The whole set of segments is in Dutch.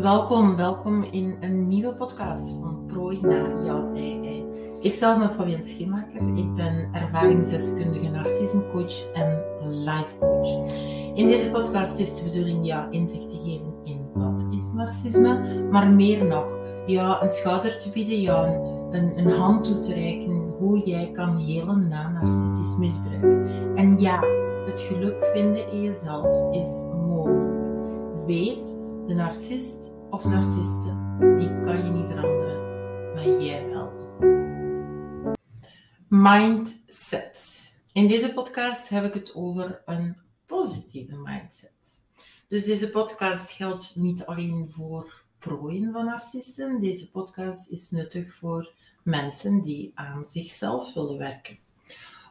Welkom, welkom in een nieuwe podcast van Prooi naar jouw ei. Ik zelf ben Fabienne Schemaker. Ik ben ervaringsdeskundige narcismecoach en life coach. In deze podcast is de bedoeling jou inzicht te geven in wat is narcisme, maar meer nog, jou een schouder te bieden, jou een, een hand toe te reiken hoe jij kan helen na narcistisch misbruik. En ja, het geluk vinden in jezelf is mogelijk. Weet de narcist of narciste, die kan je niet veranderen, maar jij wel. Mindset. In deze podcast heb ik het over een positieve mindset. Dus deze podcast geldt niet alleen voor prooien van narcisten. Deze podcast is nuttig voor mensen die aan zichzelf willen werken.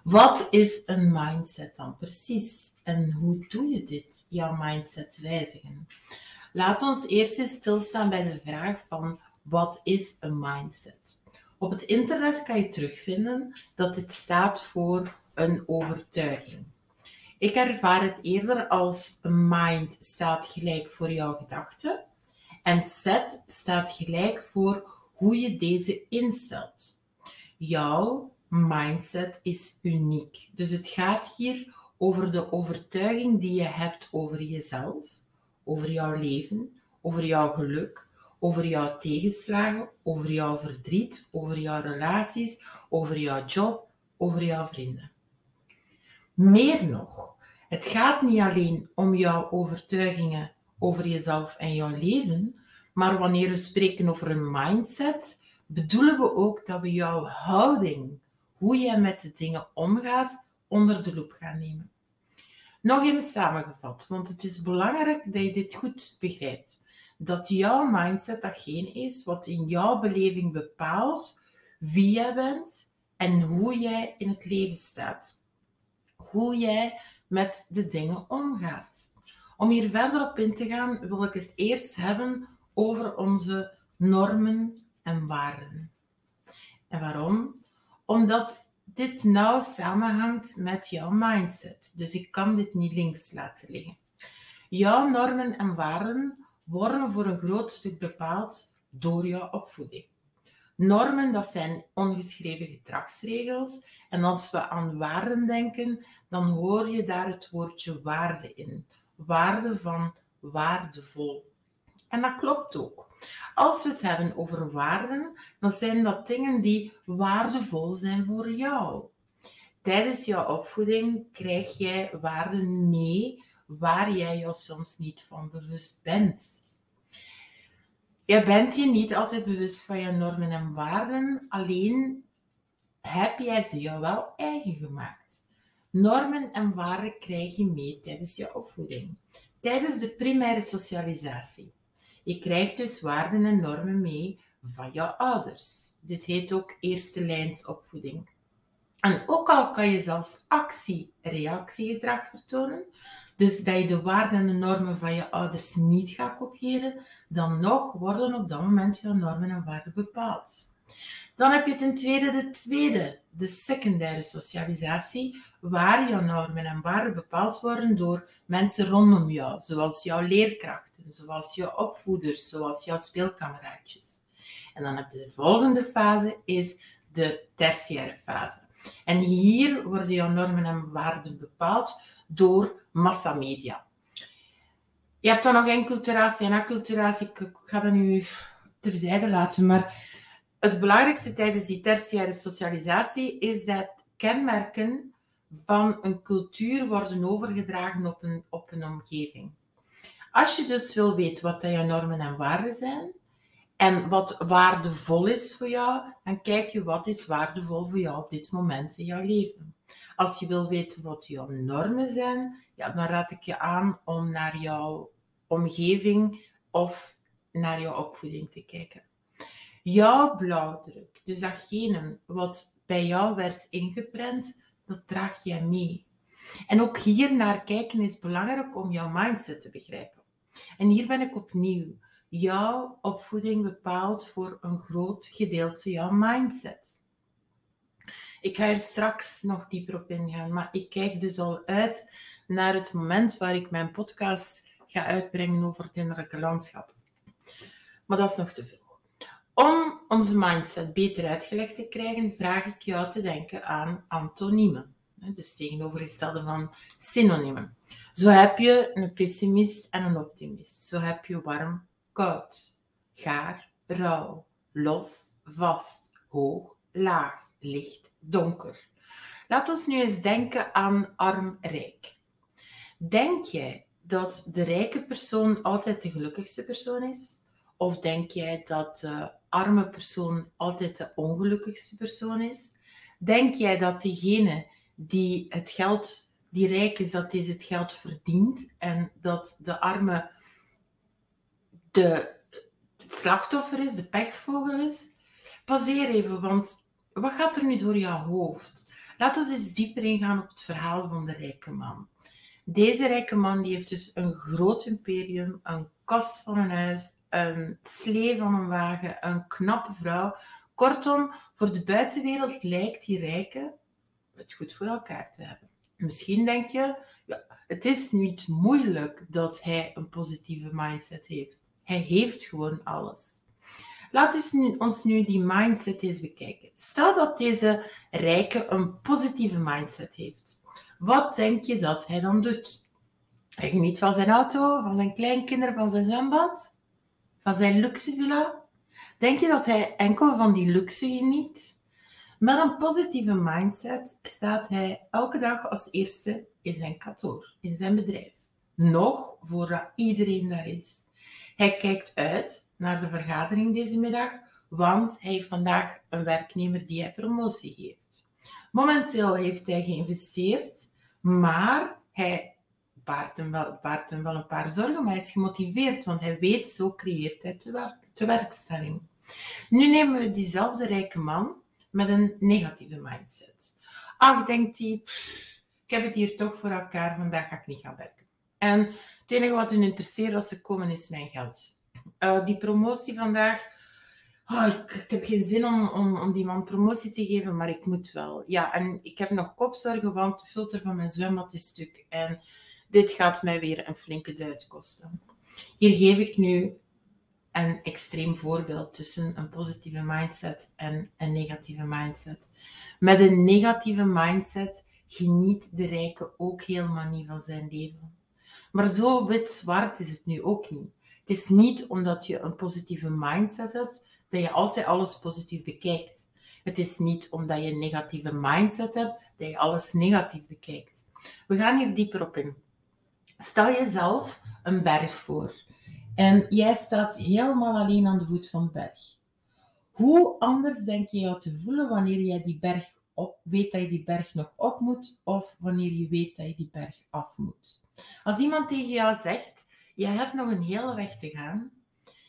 Wat is een mindset dan precies? En hoe doe je dit, jouw mindset wijzigen? Laat ons eerst eens stilstaan bij de vraag van wat is een mindset? Op het internet kan je terugvinden dat dit staat voor een overtuiging. Ik ervaar het eerder als mind staat gelijk voor jouw gedachten en set staat gelijk voor hoe je deze instelt. Jouw mindset is uniek. Dus het gaat hier over de overtuiging die je hebt over jezelf, over jouw leven, over jouw geluk, over jouw tegenslagen, over jouw verdriet, over jouw relaties, over jouw job, over jouw vrienden. Meer nog, het gaat niet alleen om jouw overtuigingen over jezelf en jouw leven, maar wanneer we spreken over een mindset, bedoelen we ook dat we jouw houding, hoe jij met de dingen omgaat, onder de loep gaan nemen. Nog eens samengevat, want het is belangrijk dat je dit goed begrijpt. Dat jouw mindset datgene is wat in jouw beleving bepaalt wie jij bent en hoe jij in het leven staat. Hoe jij met de dingen omgaat. Om hier verder op in te gaan, wil ik het eerst hebben over onze normen en waarden. En waarom? Omdat dit nauw samenhangt met jouw mindset. Dus ik kan dit niet links laten liggen. Jouw normen en waarden worden voor een groot stuk bepaald door jouw opvoeding. Normen, dat zijn ongeschreven gedragsregels. En als we aan waarden denken, dan hoor je daar het woordje waarde in. Waarde van waardevol. En dat klopt ook. Als we het hebben over waarden, dan zijn dat dingen die waardevol zijn voor jou. Tijdens jouw opvoeding krijg jij waarden mee waar jij je soms niet van bewust bent. Je bent je niet altijd bewust van je normen en waarden, alleen heb jij ze jou wel eigen gemaakt. Normen en waarden krijg je mee tijdens je opvoeding, tijdens de primaire socialisatie. Je krijgt dus waarden en normen mee van jouw ouders. Dit heet ook eerste lijns opvoeding. En ook al kan je zelfs actie-reactiegedrag vertonen, dus dat je de waarden en normen van je ouders niet gaat kopiëren, dan nog worden op dat moment jouw normen en waarden bepaald. Dan heb je ten tweede de tweede, de secundaire socialisatie, waar jouw normen en waarden bepaald worden door mensen rondom jou, zoals jouw leerkrachten, zoals jouw opvoeders, zoals jouw speelkameraadjes. En dan heb je de volgende fase, is de tertiaire fase. En hier worden jouw normen en waarden bepaald door massamedia. Je hebt dan nog enculturatie en acculturatie. Ik ga dat nu terzijde laten, maar het belangrijkste tijdens die tertiaire socialisatie is dat kenmerken van een cultuur worden overgedragen op een, op een omgeving. Als je dus wil weten wat je normen en waarden zijn en wat waardevol is voor jou, dan kijk je wat is waardevol voor jou op dit moment in jouw leven. Als je wil weten wat jouw normen zijn, ja, dan raad ik je aan om naar jouw omgeving of naar jouw opvoeding te kijken. Jouw blauwdruk, dus datgene wat bij jou werd ingeprent, dat draag jij mee. En ook hier naar kijken is belangrijk om jouw mindset te begrijpen. En hier ben ik opnieuw. Jouw opvoeding bepaalt voor een groot gedeelte jouw mindset. Ik ga er straks nog dieper op ingaan, maar ik kijk dus al uit naar het moment waar ik mijn podcast ga uitbrengen over het innerlijke landschap. Maar dat is nog te vroeg. Om onze mindset beter uitgelegd te krijgen, vraag ik jou te denken aan antoniemen. Dus tegenovergestelde van synoniemen. Zo heb je een pessimist en een optimist. Zo heb je warm, koud, gaar, rauw, los, vast, hoog, laag, licht, donker. Laat ons nu eens denken aan arm-rijk. Denk jij dat de rijke persoon altijd de gelukkigste persoon is? Of denk jij dat de arme persoon altijd de ongelukkigste persoon is? Denk jij dat degene die het geld, die rijk is, dat deze het geld verdient en dat de arme de, het slachtoffer is, de pechvogel is? Passeer even, want wat gaat er nu door jouw hoofd? Laten we eens dieper ingaan op het verhaal van de rijke man. Deze rijke man die heeft dus een groot imperium, een kast van een huis, een slee van een wagen, een knappe vrouw. Kortom, voor de buitenwereld lijkt die rijke het goed voor elkaar te hebben. Misschien denk je, ja, het is niet moeilijk dat hij een positieve mindset heeft. Hij heeft gewoon alles. Laten we ons nu die mindset eens bekijken. Stel dat deze rijke een positieve mindset heeft. Wat denk je dat hij dan doet? Hij geniet van zijn auto, van zijn kleinkinderen, van zijn zwembad, van zijn luxe villa. Denk je dat hij enkel van die luxe geniet? Met een positieve mindset staat hij elke dag als eerste in zijn kantoor, in zijn bedrijf. Nog voordat iedereen daar is. Hij kijkt uit naar de vergadering deze middag, want hij heeft vandaag een werknemer die hij promotie geeft. Momenteel heeft hij geïnvesteerd, maar hij baart hem, wel, baart hem wel een paar zorgen, maar hij is gemotiveerd, want hij weet, zo creëert hij de, werkstelling. Nu nemen we diezelfde rijke man met een negatieve mindset. Ach, denkt hij, ik heb het hier toch voor elkaar, vandaag ga ik niet gaan werken. En het enige wat hun interesseert als ze komen is mijn geld. Uh, die promotie vandaag, oh, ik, heb geen zin om, om, om die man promotie te geven, maar ik moet wel. Ja, en ik heb nog kopzorgen, want de filter van mijn zwembad is stuk. En dit gaat mij weer een flinke duit kosten. Hier geef ik nu een extreem voorbeeld tussen een positieve mindset en een negatieve mindset. Met een negatieve mindset geniet de rijke ook helemaal niet van zijn leven. Maar zo wit-zwart is het nu ook niet. Het is niet omdat je een positieve mindset hebt dat je altijd alles positief bekijkt. Het is niet omdat je een negatieve mindset hebt dat je alles negatief bekijkt. We gaan hier dieper op in. Stel jezelf een berg voor en jij staat helemaal alleen aan de voet van de berg. Hoe anders denk je jou te voelen wanneer jij die berg op, weet dat je die berg nog op moet, of wanneer je weet dat je die berg af moet? Als iemand tegen jou zegt, je hebt nog een hele weg te gaan,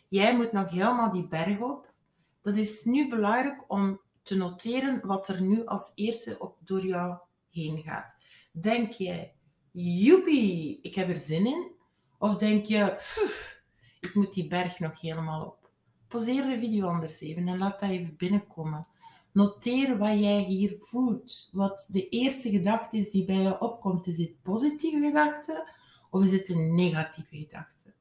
jij moet nog helemaal die berg op, dat is nu belangrijk om te noteren wat er nu als eerste op, door jou heen gaat. Denk jij, joepie, ik heb er zin in? Of denk je, ik moet die berg nog helemaal op. Poseer de video anders even en laat dat even binnenkomen. Noteer wat jij hier voelt. Wat de eerste gedachte is die bij je opkomt. Is het positieve gedachte of is het een negatieve gedachte?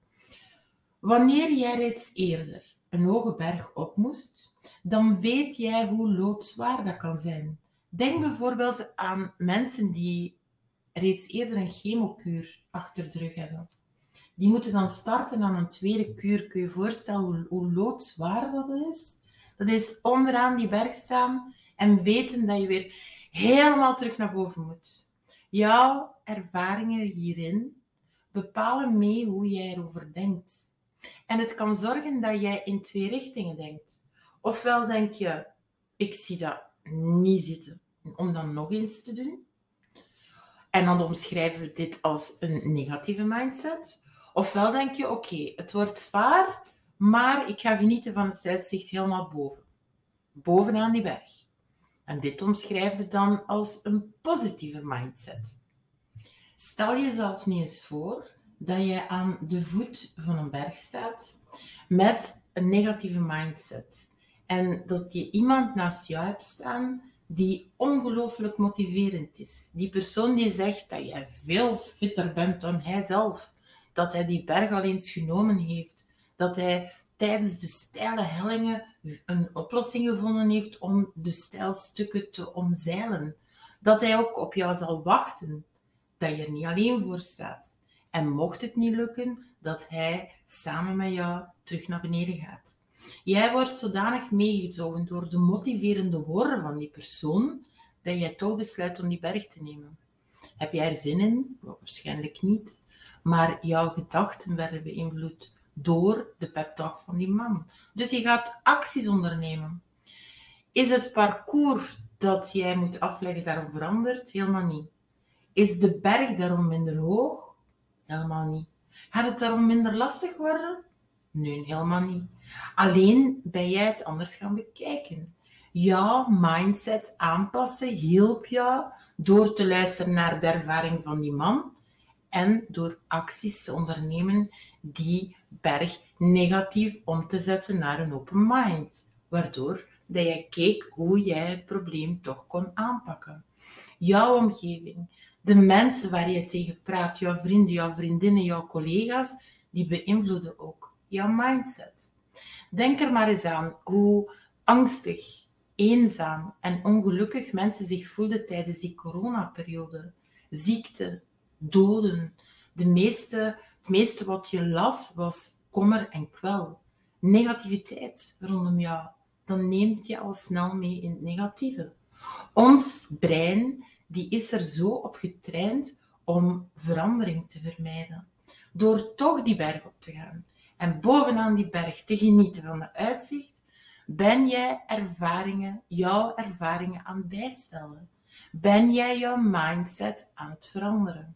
Wanneer jij reeds eerder een hoge berg op moest, dan weet jij hoe loodzwaar dat kan zijn. Denk bijvoorbeeld aan mensen die reeds eerder een chemokuur achter de rug hebben die moeten dan starten aan een tweede kuur. Kun je je voorstellen hoe, hoe loodzwaar dat is? Dat is onderaan die berg staan en weten dat je weer helemaal terug naar boven moet. Jouw ervaringen hierin bepalen mee hoe jij erover denkt. En het kan zorgen dat jij in twee richtingen denkt. Ofwel denk je, ik zie dat niet zitten om dan nog eens te doen. En dan omschrijven we dit als een negatieve mindset. Ofwel denk je, oké, het wordt zwaar, maar ik ga genieten van het uitzicht helemaal boven. Bovenaan die berg. En dit omschrijven we dan als een positieve mindset. Stel jezelf nu eens voor dat je aan de voet van een berg staat met een negatieve mindset. En dat je iemand naast jou hebt staan die ongelooflijk motiverend is. Die persoon die zegt dat jij veel fitter bent dan hij zelf dat hij die berg al eens genomen heeft, dat hij tijdens de steile hellingen een oplossing gevonden heeft om de stijlstukken te omzeilen. Dat hij ook op jou zal wachten, dat je er niet alleen voor staat. En mocht het niet lukken, dat hij samen met jou terug naar beneden gaat. Jij wordt zodanig meegezogen door de motiverende woorden van die persoon, dat jij toch besluit om die berg te nemen. Heb jij er zin in? waarschijnlijk niet. Maar jouw gedachten werden beïnvloed door de pep talk van die man. Dus je gaat acties ondernemen. Is het parcours dat jij moet afleggen daarom veranderd? Helemaal niet. Is de berg daarom minder hoog? Helemaal niet. Gaat het daarom minder lastig worden? Nee, helemaal niet. Alleen ben jij het anders gaan bekijken. Jouw mindset aanpassen hielp jou door te luisteren naar de ervaring van die man en door acties te ondernemen die berg negatief om te zetten naar een open mind. Waardoor dat jij keek hoe jij het probleem toch kon aanpakken. Jouw omgeving, de mensen waar je tegen praat, jouw vrienden, jouw vriendinnen, jouw collega's, die beïnvloeden ook jouw mindset. Denk er maar eens aan hoe angstig, eenzaam en ongelukkig mensen zich voelden tijdens die coronaperiode. Ziekte, doden. De meeste, het meeste wat je las was kommer en kwel. Negativiteit rondom jou. Dan neemt je al snel mee in het negatieve. Ons brein die is er zo op getraind om verandering te vermijden. Door toch die berg op te gaan en bovenaan die berg te genieten van het uitzicht, ben jij ervaringen, jouw ervaringen aan het bijstellen. Ben jij jouw mindset aan het veranderen.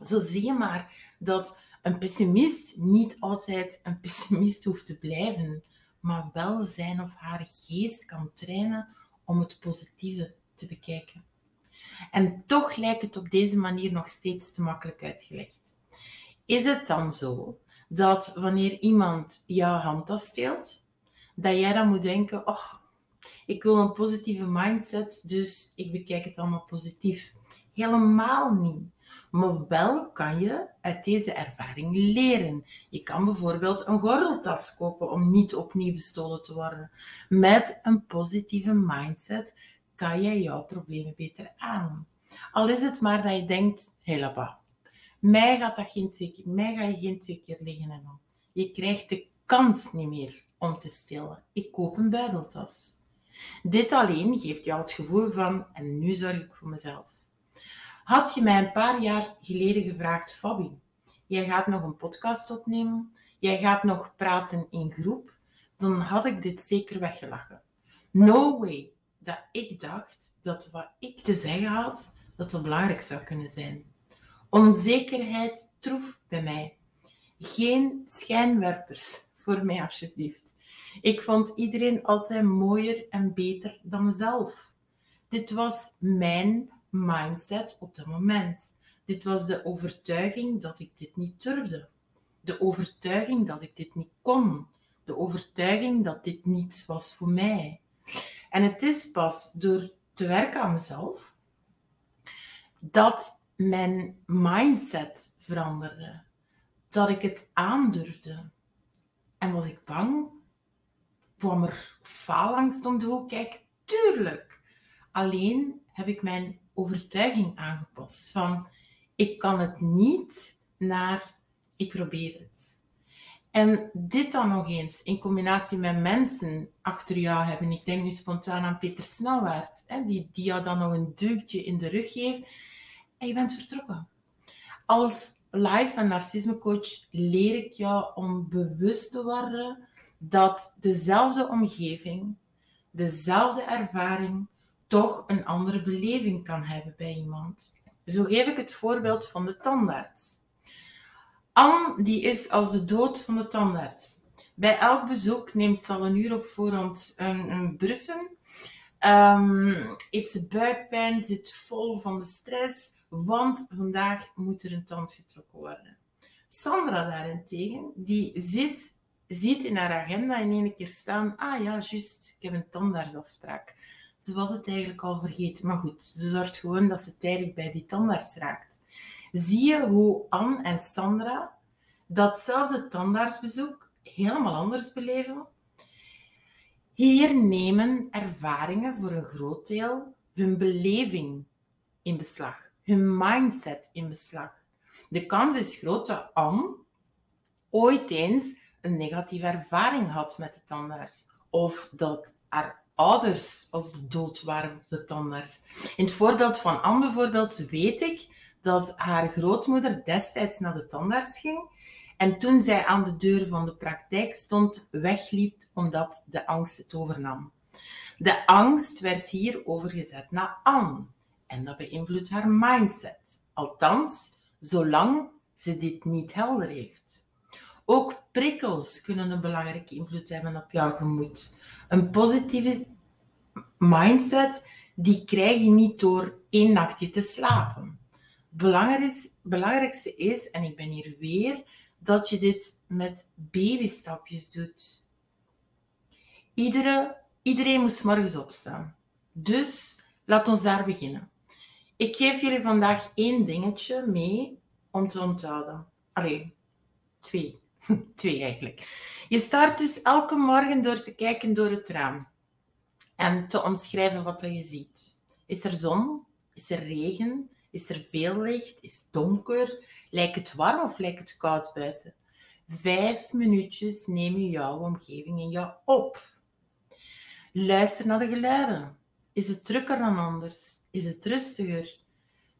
Zo zie je maar dat een pessimist niet altijd een pessimist hoeft te blijven, maar wel zijn of haar geest kan trainen om het positieve te bekijken. En toch lijkt het op deze manier nog steeds te makkelijk uitgelegd. Is het dan zo dat wanneer iemand jouw handtas steelt, dat jij dan moet denken, oh, ik wil een positieve mindset, dus ik bekijk het allemaal positief. Helemaal niet. Maar wel kan je uit deze ervaring leren. Je kan bijvoorbeeld een gordeltas kopen om niet opnieuw bestolen te worden. Met een positieve mindset kan je jouw problemen beter aan. Al is het maar dat je denkt, hé mij gaat dat geen twee keer, mij ga je geen twee keer liggen en. Je krijgt de kans niet meer om te stelen. Ik koop een buideltas. Dit alleen geeft jou het gevoel van, en nu zorg ik voor mezelf. Had je mij een paar jaar geleden gevraagd, Fabi, jij gaat nog een podcast opnemen, jij gaat nog praten in groep, dan had ik dit zeker weggelachen. No way dat ik dacht dat wat ik te zeggen had, dat het belangrijk zou kunnen zijn. Onzekerheid troef bij mij. Geen schijnwerpers voor mij, alsjeblieft. Ik vond iedereen altijd mooier en beter dan mezelf. Dit was mijn mindset op dat moment. Dit was de overtuiging dat ik dit niet durfde. De overtuiging dat ik dit niet kon. De overtuiging dat dit niets was voor mij. En het is pas door te werken aan mezelf dat mijn mindset veranderde. Dat ik het aandurfde. En was ik bang? Kwam er faalangst om de hoek? Kijk, tuurlijk. Alleen heb ik mijn overtuiging aangepast. Van ik kan het niet naar ik probeer het. En dit dan nog eens in combinatie met mensen achter jou hebben. Ik denk nu spontaan aan Peter hè, die, die jou dan nog een duwtje in de rug geeft. En je bent vertrokken. Als life- en narcismecoach leer ik jou om bewust te worden dat dezelfde omgeving, dezelfde ervaring, toch een andere beleving kan hebben bij iemand. Zo geef ik het voorbeeld van de tandarts. Anne die is als de dood van de tandarts. Bij elk bezoek neemt ze al een uur op voorhand een, een bruffen. Um, heeft ze buikpijn, zit vol van de stress, want vandaag moet er een tand getrokken worden. Sandra daarentegen, die zit, ziet in haar agenda in één keer staan, ah ja, juist, ik heb een tandartsafspraak. Ze was het eigenlijk al vergeten, maar goed, ze zorgt gewoon dat ze tijdig bij die tandarts raakt. Zie je hoe Anne en Sandra datzelfde tandartsbezoek helemaal anders beleven. Hier nemen ervaringen voor een groot deel hun beleving in beslag, hun mindset in beslag. De kans is groot dat Anne ooit eens een negatieve ervaring had met de tandarts. Of dat haar ouders als de dood waren voor de tandarts. In het voorbeeld van Anne bijvoorbeeld weet ik dat haar grootmoeder destijds naar de tandarts ging en toen zij aan de deur van de praktijk stond, wegliep omdat de angst het overnam. De angst werd hier overgezet naar Anne en dat beïnvloedt haar mindset. Althans, zolang ze dit niet helder heeft. Ook prikkels kunnen een belangrijke invloed hebben op jouw gemoed. Een positieve mindset, die krijg je niet door één nachtje te slapen. Het belangrijkste is, en ik ben hier weer, dat je dit met babystapjes doet. Iedere, iedereen moet morgens opstaan. Dus laat ons daar beginnen. Ik geef jullie vandaag één dingetje mee om te onthouden. Allee, twee. Twee eigenlijk. Je start dus elke morgen door te kijken door het raam en te omschrijven wat je ziet. Is er zon? Is er regen? Is er veel licht? Is het donker? Lijkt het warm of lijkt het koud buiten? Vijf minuutjes neem je jouw omgeving in jou op. Luister naar de geluiden. Is het drukker dan anders? Is het rustiger?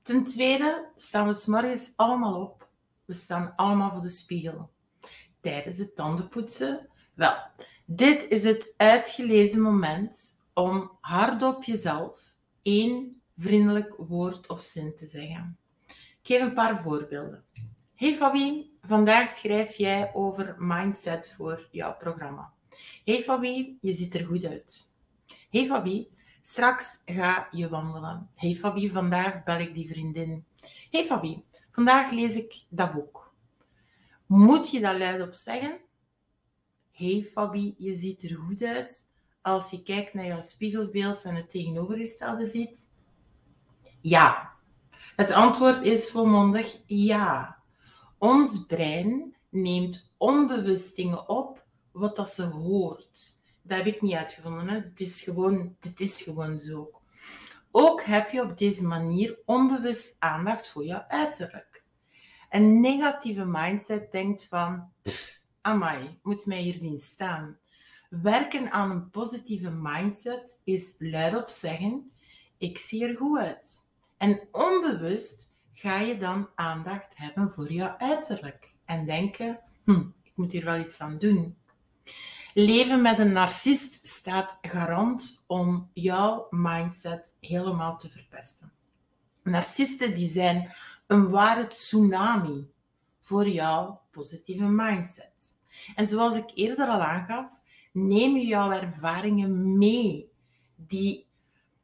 Ten tweede staan we s morgens allemaal op. We staan allemaal voor de spiegel tijdens het tandenpoetsen? Wel, dit is het uitgelezen moment om hardop jezelf één vriendelijk woord of zin te zeggen. Ik geef een paar voorbeelden. Hey Fabi, vandaag schrijf jij over mindset voor jouw programma. Hey Fabi, je ziet er goed uit. Hey Fabi, straks ga je wandelen. Hey Fabi, vandaag bel ik die vriendin. Hey Fabi, vandaag lees ik dat boek. Moet je dat luidop zeggen? hey Fabi, je ziet er goed uit. Als je kijkt naar jouw spiegelbeeld en het tegenovergestelde ziet? Ja. Het antwoord is volmondig ja. Ons brein neemt onbewust dingen op wat dat ze hoort. Dat heb ik niet uitgevonden. Het, is gewoon, het is gewoon zo. Ook heb je op deze manier onbewust aandacht voor jouw uiterlijk. Een negatieve mindset denkt van, amai, moet mij hier zien staan. Werken aan een positieve mindset is luidop zeggen, ik zie er goed uit. En onbewust ga je dan aandacht hebben voor jouw uiterlijk. En denken, hm, ik moet hier wel iets aan doen. Leven met een narcist staat garant om jouw mindset helemaal te verpesten. Narcisten die zijn een ware tsunami voor jouw positieve mindset. En zoals ik eerder al aangaf, neem je jouw ervaringen mee, die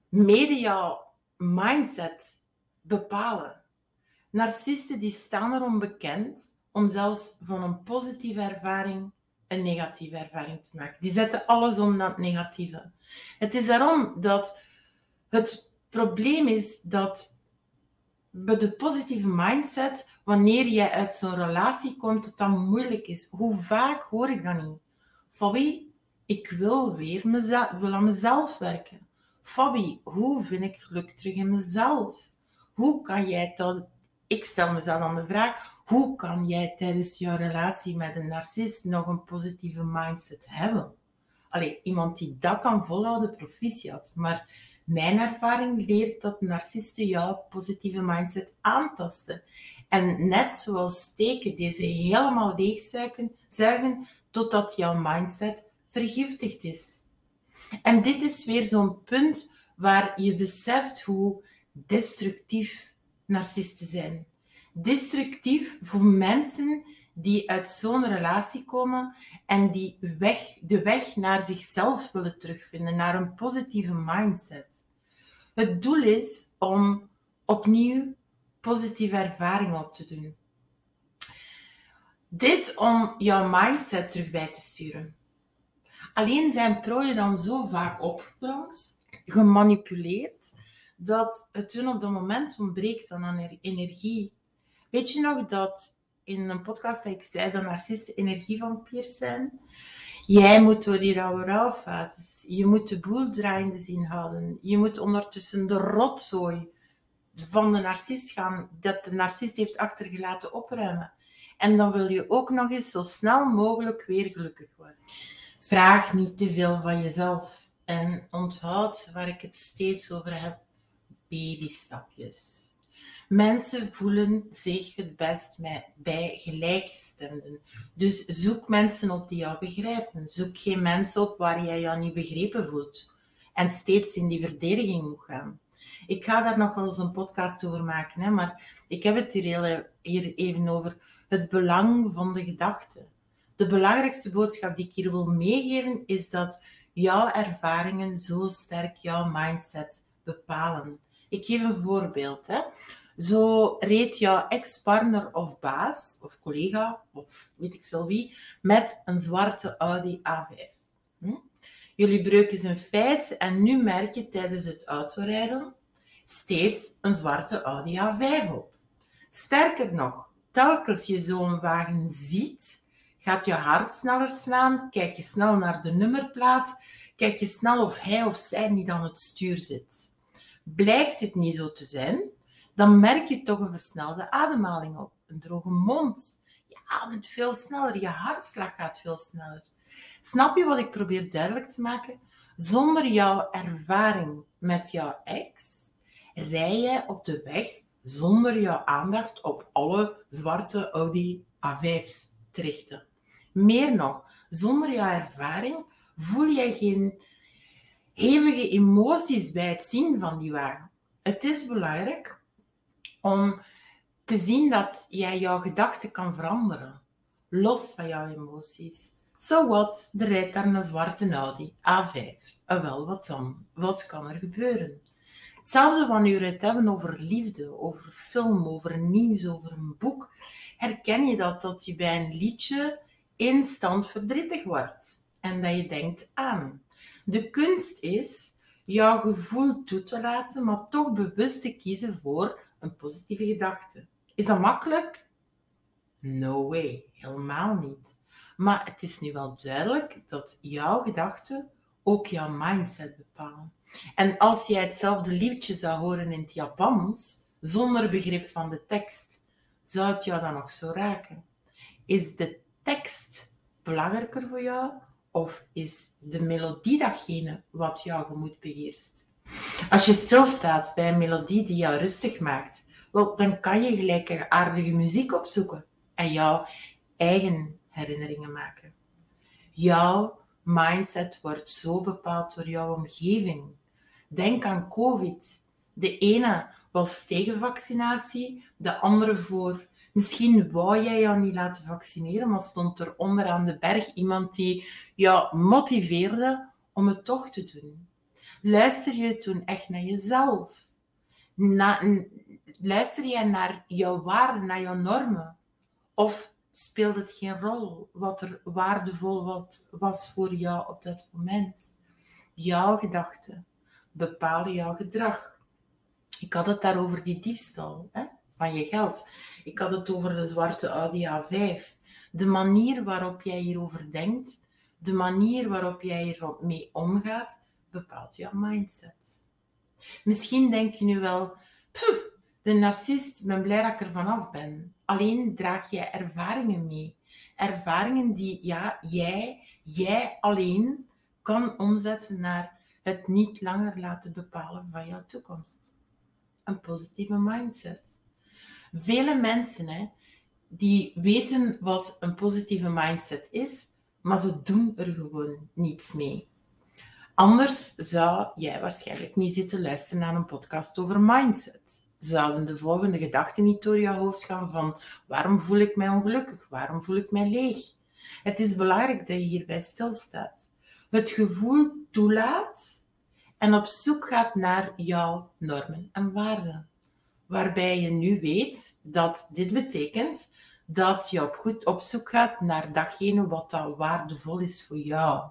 mede jouw mindset bepalen. Narcisten die staan erom bekend om zelfs van een positieve ervaring een negatieve ervaring te maken. Die zetten alles om naar het negatieve. Het is daarom dat het probleem is dat bij de positieve mindset, wanneer jij uit zo'n relatie komt, dat dat moeilijk is. Hoe vaak hoor ik dat niet? Fabi, ik wil weer mezelf, wil aan mezelf werken. Fabi, hoe vind ik geluk terug in mezelf? Hoe kan jij dat... Ik stel mezelf dan de vraag, hoe kan jij tijdens jouw relatie met een narcist nog een positieve mindset hebben? Allee, iemand die dat kan volhouden, proficiat. Maar mijn ervaring leert dat narcisten jouw positieve mindset aantasten. En net zoals steken deze helemaal leegzuigen, zuigen totdat jouw mindset vergiftigd is. En dit is weer zo'n punt waar je beseft hoe destructief narcisten zijn. Destructief voor mensen die uit zo'n relatie komen en die weg, de weg naar zichzelf willen terugvinden, naar een positieve mindset. Het doel is om opnieuw positieve ervaringen op te doen. Dit om jouw mindset terug bij te sturen. Alleen zijn prooien dan zo vaak opgebrand, gemanipuleerd, dat het hun op dat moment ontbreekt aan energie. Weet je nog dat in een podcast dat ik zei dat narcisten energievampiers zijn. Jij moet door die rauwe rouwfases. Je moet de boel draaiende zien houden. Je moet ondertussen de rotzooi van de narcist gaan, dat de narcist heeft achtergelaten, opruimen. En dan wil je ook nog eens zo snel mogelijk weer gelukkig worden. Vraag niet te veel van jezelf. En onthoud waar ik het steeds over heb. Babystapjes. Mensen voelen zich het best bij gelijkgestemden. Dus zoek mensen op die jou begrijpen. Zoek geen mensen op waar jij jou niet begrepen voelt. En steeds in die verdediging moet gaan. Ik ga daar nog wel eens een podcast over maken, hè, maar ik heb het hier, hier even over het belang van de gedachte. De belangrijkste boodschap die ik hier wil meegeven is dat jouw ervaringen zo sterk jouw mindset bepalen. Ik geef een voorbeeld. Hè. Zo reed jouw ex-partner of baas, of collega, of weet ik veel wie, met een zwarte Audi A5. Hm? Jullie breuk is een feit en nu merk je tijdens het autorijden steeds een zwarte Audi A5 op. Sterker nog, telkens je zo'n wagen ziet, gaat je hart sneller slaan, kijk je snel naar de nummerplaat, kijk je snel of hij of zij niet aan het stuur zit. Blijkt het niet zo te zijn, dan merk je toch een versnelde ademhaling op, een droge mond. Je ademt veel sneller, je hartslag gaat veel sneller. Snap je wat ik probeer duidelijk te maken? Zonder jouw ervaring met jouw ex rij je op de weg zonder jouw aandacht op alle zwarte Audi A5's te richten. Meer nog, zonder jouw ervaring voel jij geen hevige emoties bij het zien van die wagen. Het is belangrijk om te zien dat jij jouw gedachten kan veranderen, los van jouw emoties. So what, er rijdt daar een zwarte Audi A5. En wel, wat dan? Wat kan er gebeuren? Hetzelfde wanneer we het hebben over liefde, over film, over nieuws, over een boek. Herken je dat, dat je bij een liedje instant verdrietig wordt en dat je denkt aan. De kunst is jouw gevoel toe te laten, maar toch bewust te kiezen voor een positieve gedachte. Is dat makkelijk? No way, helemaal niet. Maar het is nu wel duidelijk dat jouw gedachten ook jouw mindset bepalen. En als jij hetzelfde liedje zou horen in het Japans, zonder begrip van de tekst, zou het jou dan nog zo raken? Is de tekst belangrijker voor jou of is de melodie datgene wat jouw gemoed beheerst? Als je stilstaat bij een melodie die jou rustig maakt, dan kan je gelijk aardige muziek opzoeken en jouw eigen herinneringen maken. Jouw mindset wordt zo bepaald door jouw omgeving. Denk aan COVID. De ene was tegen vaccinatie, de andere voor. Misschien wou jij jou niet laten vaccineren, maar stond er onderaan de berg iemand die jou motiveerde om het toch te doen. Luister je toen echt naar jezelf? Luister jij naar jouw waarden, naar jouw normen? Of speelt het geen rol wat er waardevol wat was voor jou op dat moment? Jouw gedachten bepalen jouw gedrag. Ik had het daar over die diefstal hè, van je geld. Ik had het over de zwarte Audi A5. De manier waarop jij hierover denkt, de manier waarop jij ermee omgaat, bepaalt jouw mindset. Misschien denk je nu wel, de narcist, ben blij dat ik er vanaf ben. Alleen draag jij ervaringen mee. Ervaringen die ja, jij, jij alleen kan omzetten naar het niet langer laten bepalen van jouw toekomst. Een positieve mindset. Vele mensen hè, die weten wat een positieve mindset is, maar ze doen er gewoon niets mee. Anders zou jij waarschijnlijk niet zitten luisteren naar een podcast over mindset zouden de volgende gedachten niet door je hoofd gaan van waarom voel ik mij ongelukkig? Waarom voel ik mij leeg? Het is belangrijk dat je hierbij stilstaat. Het gevoel toelaat en op zoek gaat naar jouw normen en waarden. Waarbij je nu weet dat dit betekent dat je op, goed op zoek gaat naar datgene wat dat waardevol is voor jou.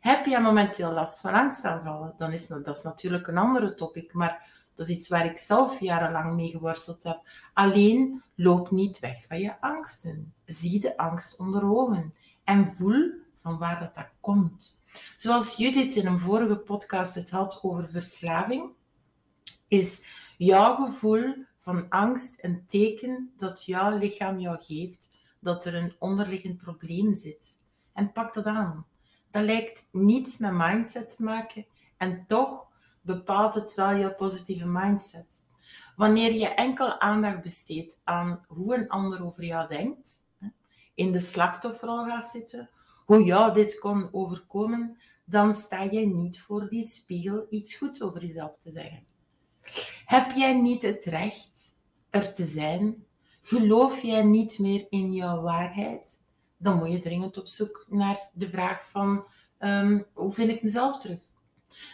Heb jij momenteel last van angstaanvallen? Dan is dat, dat is natuurlijk een andere topic, maar dat is iets waar ik zelf jarenlang mee geworsteld heb. Alleen loop niet weg van je angsten. Zie de angst onder ogen en voel van waar dat, dat komt. Zoals Judith in een vorige podcast het had over verslaving, is jouw gevoel van angst een teken dat jouw lichaam jou geeft dat er een onderliggend probleem zit. En pak dat aan. Dat lijkt niets met mindset te maken en toch bepaalt het wel jouw positieve mindset. Wanneer je enkel aandacht besteedt aan hoe een ander over jou denkt, in de slachtofferrol gaat zitten, hoe jou dit kon overkomen, dan sta jij niet voor die spiegel iets goeds over jezelf te zeggen. Heb jij niet het recht er te zijn? Geloof jij niet meer in jouw waarheid? Dan moet je dringend op zoek naar de vraag van um, hoe vind ik mezelf terug?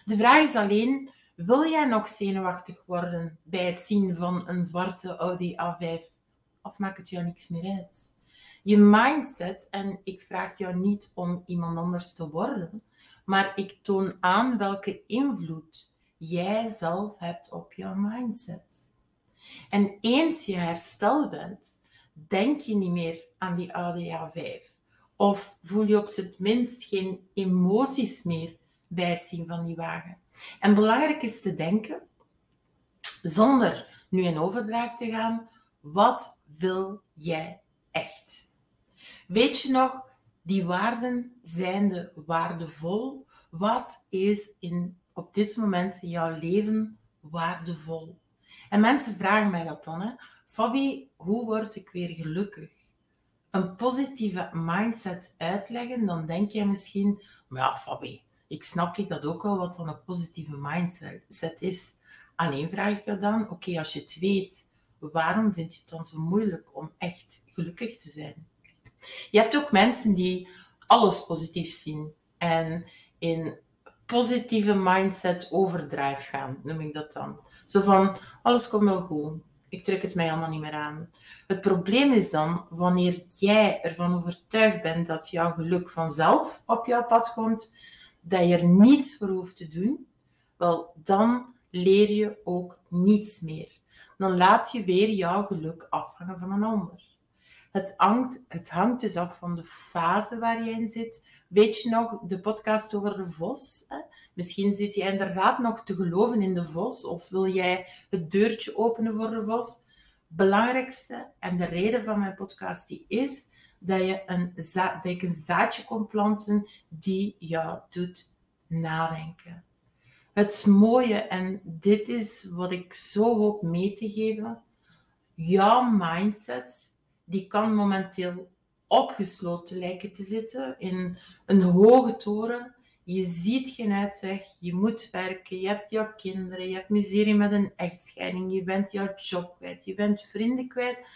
De vraag is alleen, wil jij nog zenuwachtig worden bij het zien van een zwarte Audi A5? Of maakt het jou niks meer uit? Je mindset, en ik vraag jou niet om iemand anders te worden, maar ik toon aan welke invloed jij zelf hebt op jouw mindset. En eens je hersteld bent, denk je niet meer aan die oude A5. Of voel je op zijn minst geen emoties meer bij het zien van die wagen. En belangrijk is te denken, zonder nu in overdrijf te gaan, wat wil jij echt? Weet je nog, die waarden zijn de waardevol. Wat is in, op dit moment in jouw leven waardevol? En mensen vragen mij dat dan. Hè? Fabi, hoe word ik weer gelukkig? Een positieve mindset uitleggen, dan denk jij misschien, ja, Fabi, ik snap ik dat ook wel wat dan een positieve mindset is. Alleen vraag ik je dan, oké, als je het weet, waarom vind je het dan zo moeilijk om echt gelukkig te zijn? Je hebt ook mensen die alles positief zien en in positieve mindset overdrive gaan, noem ik dat dan. Zo van, alles komt wel goed. Ik trek het mij allemaal niet meer aan. Het probleem is dan, wanneer jij ervan overtuigd bent dat jouw geluk vanzelf op jouw pad komt, dat je er niets voor hoeft te doen, wel, dan leer je ook niets meer. Dan laat je weer jouw geluk afhangen van een ander. Het hangt, het hangt dus af van de fase waar je in zit. Weet je nog de podcast over de vos? Hè? Misschien zit je inderdaad nog te geloven in de vos of wil jij het deurtje openen voor de vos. Belangrijkste en de reden van mijn podcast die is dat, je een ik een zaadje kon planten die jou doet nadenken. Het mooie, en dit is wat ik zo hoop mee te geven, jouw mindset die kan momenteel opgesloten lijken te zitten in een hoge toren. Je ziet geen uitweg, je moet werken, je hebt jouw kinderen, je hebt miserie met een echtscheiding, je bent jouw job kwijt, je bent vrienden kwijt.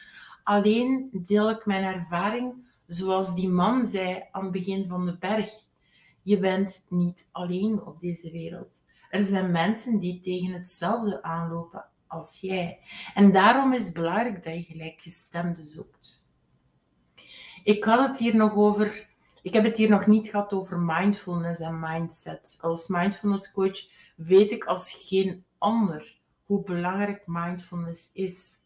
Alleen deel ik mijn ervaring zoals die man zei aan het begin van de berg. Je bent niet alleen op deze wereld. Er zijn mensen die tegen hetzelfde aanlopen als jij. En daarom is het belangrijk dat je gelijkgestemde zoekt. Ik had het hier nog over, ik heb het hier nog niet gehad over mindfulness en mindset. Als mindfulness coach weet ik als geen ander hoe belangrijk mindfulness is.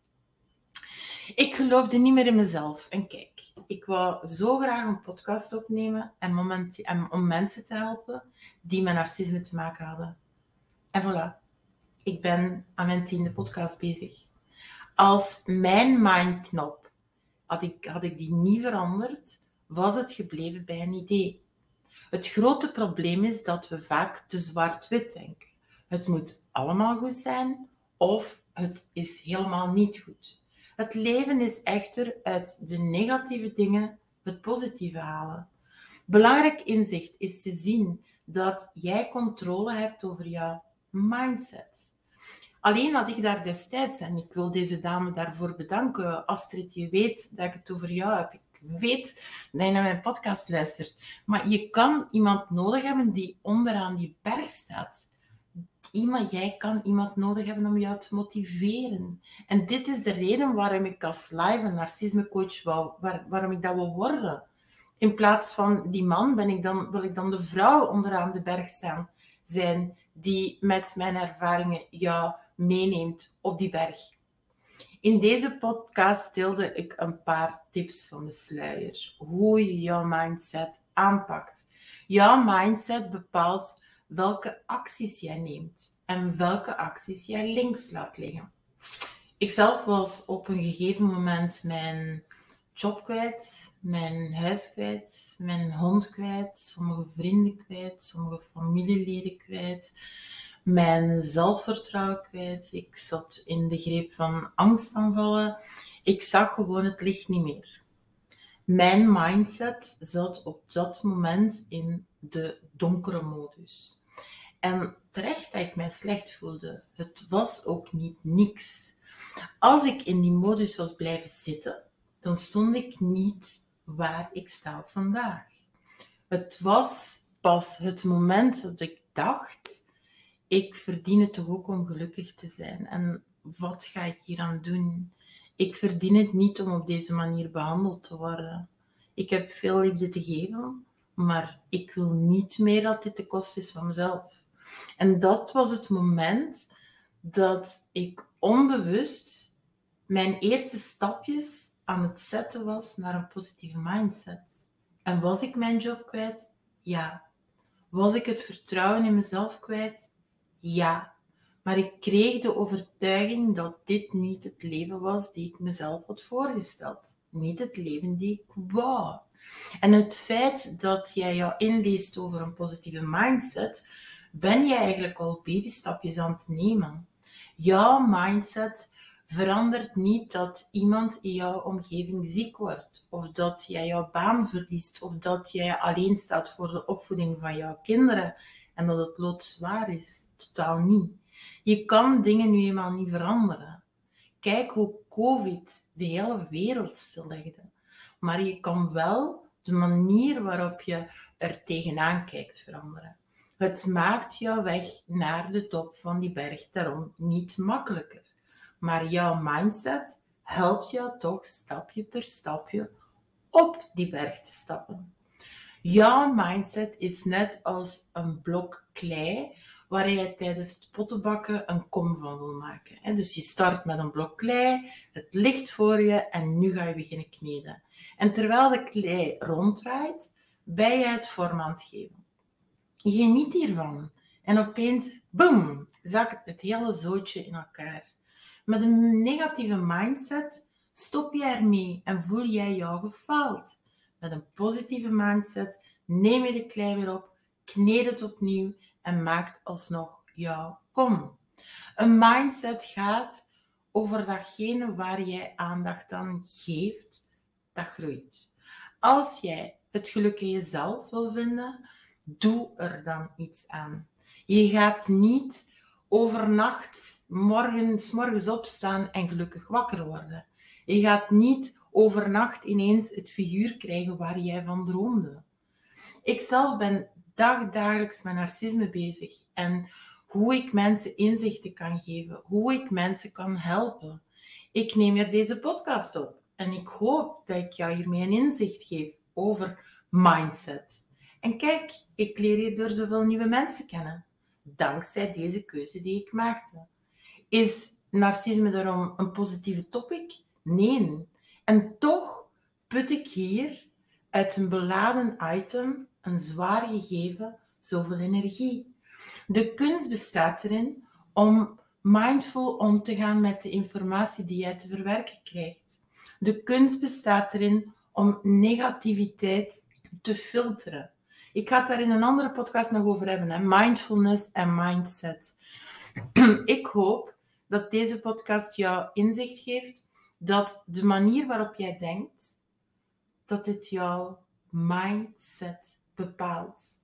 Ik geloofde niet meer in mezelf. En kijk, ik wou zo graag een podcast opnemen en, moment, en om mensen te helpen die met narcisme te maken hadden. En voilà, ik ben aan mijn tiende podcast bezig. Als mijn mindknop, had ik, had die niet veranderd, was het gebleven bij een idee. Het grote probleem is dat we vaak te zwart-wit denken. Het moet allemaal goed zijn of het is helemaal niet goed. Het leven is echter uit de negatieve dingen het positieve halen. Belangrijk inzicht is te zien dat jij controle hebt over jouw mindset. Alleen had ik daar destijds, en ik wil deze dame daarvoor bedanken, Astrid, je weet dat ik het over jou heb. Ik weet dat je naar mijn podcast luistert. Maar je kan iemand nodig hebben die onderaan die berg staat. Iemand, jij kan iemand nodig hebben om jou te motiveren. En dit is de reden waarom ik als live een narcisme coach wou, waar, waarom ik dat wil worden. In plaats van die man ben ik dan, wil ik dan de vrouw onderaan de berg zijn die met mijn ervaringen jou meeneemt op die berg. In deze podcast deelde ik een paar tips van de sluier. Hoe je jouw mindset aanpakt. Jouw mindset bepaalt welke acties jij neemt en welke acties jij links laat liggen. Ikzelf was op een gegeven moment mijn job kwijt, mijn huis kwijt, mijn hond kwijt, sommige vrienden kwijt, sommige familieleden kwijt, mijn zelfvertrouwen kwijt. Ik zat in de greep van angstaanvallen. Ik zag gewoon het licht niet meer. Mijn mindset zat op dat moment in de donkere modus. En terecht dat ik mij slecht voelde. Het was ook niet niks. Als ik in die modus was blijven zitten, dan stond ik niet waar ik sta vandaag. Het was pas het moment dat ik dacht, ik verdien het toch ook om gelukkig te zijn. En wat ga ik hier aan doen? Ik verdien het niet om op deze manier behandeld te worden. Ik heb veel liefde te geven, maar ik wil niet meer dat dit de kost is van mezelf. En dat was het moment dat ik onbewust mijn eerste stapjes aan het zetten was naar een positieve mindset. En was ik mijn job kwijt? Ja. Was ik het vertrouwen in mezelf kwijt? Ja. Maar ik kreeg de overtuiging dat dit niet het leven was die ik mezelf had voorgesteld. Niet het leven die ik wou. En het feit dat jij jou inleest over een positieve mindset, ben je eigenlijk al babystapjes aan het nemen. Jouw mindset verandert niet dat iemand in jouw omgeving ziek wordt, of dat jij jouw baan verliest, of dat jij alleen staat voor de opvoeding van jouw kinderen en dat het loodzwaar is. Totaal niet. Je kan dingen nu eenmaal niet veranderen. Kijk hoe COVID de hele wereld stillegde. Maar je kan wel de manier waarop je er tegenaan kijkt veranderen. Het maakt jouw weg naar de top van die berg daarom niet makkelijker. Maar jouw mindset helpt jou toch stapje per stapje op die berg te stappen. Jouw mindset is net als een blok klei waar je tijdens het pottenbakken een kom van wil maken. Dus je start met een blok klei, het ligt voor je en nu ga je beginnen kneden. En terwijl de klei ronddraait, ben je het vorm aan het geven. Je geniet hiervan. En opeens, boom, zakt het hele zootje in elkaar. Met een negatieve mindset stop je ermee en voel jij jou gefaald. Met een positieve mindset neem je de klei weer op, kneed het opnieuw en maakt alsnog jouw kom. Een mindset gaat over datgene waar jij aandacht aan geeft, dat groeit. Als jij het geluk in jezelf wil vinden, doe er dan iets aan. Je gaat niet overnacht, morgens, morgens opstaan en gelukkig wakker worden. Je gaat niet overnacht ineens het figuur krijgen waar jij van droomde. Ik zelf ben dagdagelijks met narcisme bezig en hoe ik mensen inzichten kan geven, hoe ik mensen kan helpen. Ik neem er deze podcast op en ik hoop dat ik jou hiermee een inzicht geef over mindset. En kijk, ik leer hier door zoveel nieuwe mensen kennen dankzij deze keuze die ik maakte. Is narcisme daarom een positieve topic? Nee. En toch put ik hier uit een beladen item, een zwaar gegeven, zoveel energie. De kunst bestaat erin om mindful om te gaan met de informatie die jij te verwerken krijgt. De kunst bestaat erin om negativiteit te filteren. Ik ga het daar in een andere podcast nog over hebben. Hè? Mindfulness en mindset. ik hoop dat deze podcast jou inzicht geeft dat de manier waarop jij denkt, dat dit jouw mindset bepaalt.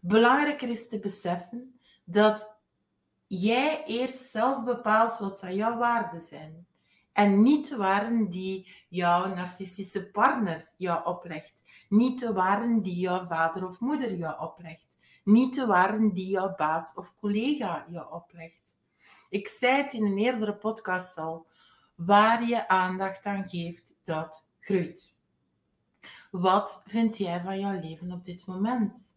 Belangrijker is te beseffen dat jij eerst zelf bepaalt wat jouw waarden zijn. En niet de waarden die jouw narcistische partner jou oplegt. Niet de waarden die jouw vader of moeder jou oplegt. Niet de waarden die jouw baas of collega jou oplegt. Ik zei het in een eerdere podcast al. Waar je aandacht aan geeft, dat groeit. Wat vind jij van jouw leven op dit moment?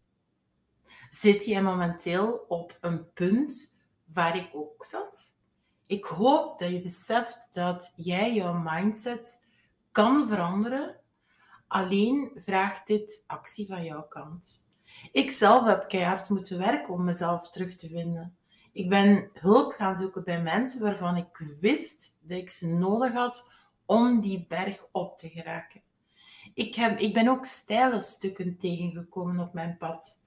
Zit jij momenteel op een punt waar ik ook zat? Ik hoop dat je beseft dat jij jouw mindset kan veranderen. Alleen vraagt dit actie van jouw kant. Ik zelf heb keihard moeten werken om mezelf terug te vinden. Ik ben hulp gaan zoeken bij mensen waarvan ik wist dat ik ze nodig had om die berg op te geraken. Ik, heb, ik ben ook steile stukken tegengekomen op mijn pad.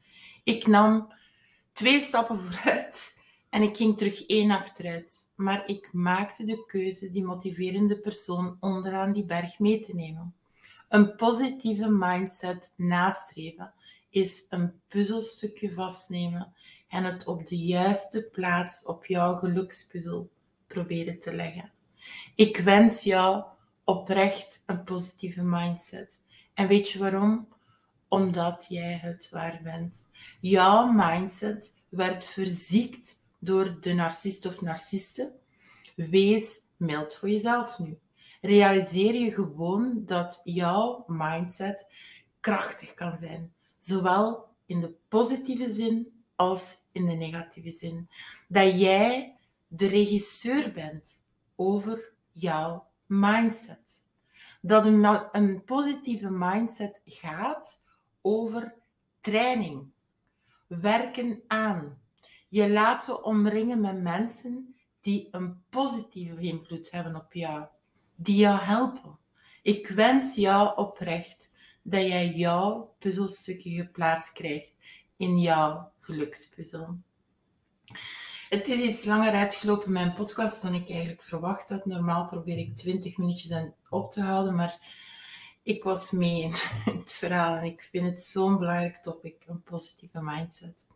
Ik nam twee stappen vooruit en ik ging terug één achteruit. Maar ik maakte de keuze die motiverende persoon onderaan die berg mee te nemen. Een positieve mindset nastreven is een puzzelstukje vastnemen en het op de juiste plaats op jouw gelukspuzzel proberen te leggen. Ik wens jou oprecht een positieve mindset. En weet je waarom? Omdat jij het waar bent. Jouw mindset werd verziekt door de narcist of narciste. Wees mild voor jezelf nu. Realiseer je gewoon dat jouw mindset krachtig kan zijn. Zowel in de positieve zin als in de negatieve zin. Dat jij de regisseur bent over jouw mindset. Dat een, positieve mindset gaat over training, werken aan, je laten omringen met mensen die een positieve invloed hebben op jou, die jou helpen. Ik wens jou oprecht dat jij jouw puzzelstukje geplaatst krijgt in jouw gelukspuzzel. Het is iets langer uitgelopen, mijn podcast, dan ik eigenlijk verwacht had. Normaal probeer ik 20 minuutjes op te houden, maar ik was mee in het verhaal en ik vind het zo'n belangrijk topic, een positieve mindset.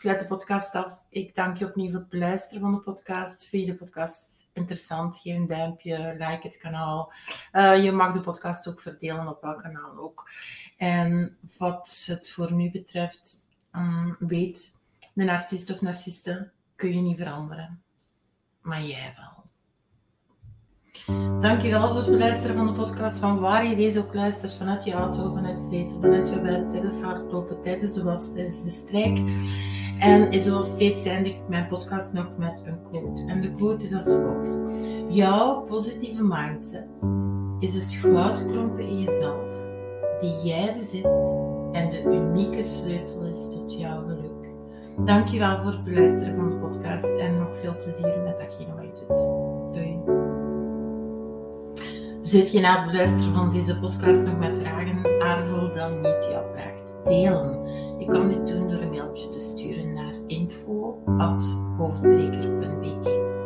Sluit de podcast af. Ik dank je opnieuw voor het beluisteren van de podcast. Vind je de podcast interessant? Geef een duimpje, like het kanaal. Uh, je mag de podcast ook verdelen op welk kanaal ook. En wat het voor nu betreft, um, weet, de narcist of narciste kun je niet veranderen. Maar jij wel. Dankjewel voor het beluisteren van de podcast. Van waar je deze ook luistert. Vanuit je auto, vanuit het eten, vanuit je bed, tijdens hardlopen, tijdens de was, tijdens de strijk. En zoals steeds eindig mijn podcast nog met een quote. En de quote is als volgt. Jouw positieve mindset is het goudklompen in jezelf die jij bezit en de unieke sleutel is tot jouw geluk. Dankjewel voor het beluisteren van de podcast en nog veel plezier met datgene wat je doet. Doei. Zit je na het beluisteren van deze podcast nog met vragen? Aarzel dan niet jouw vraag te delen. Je kan dit doen door een mailtje te sturen naar info.hoofdbreker.be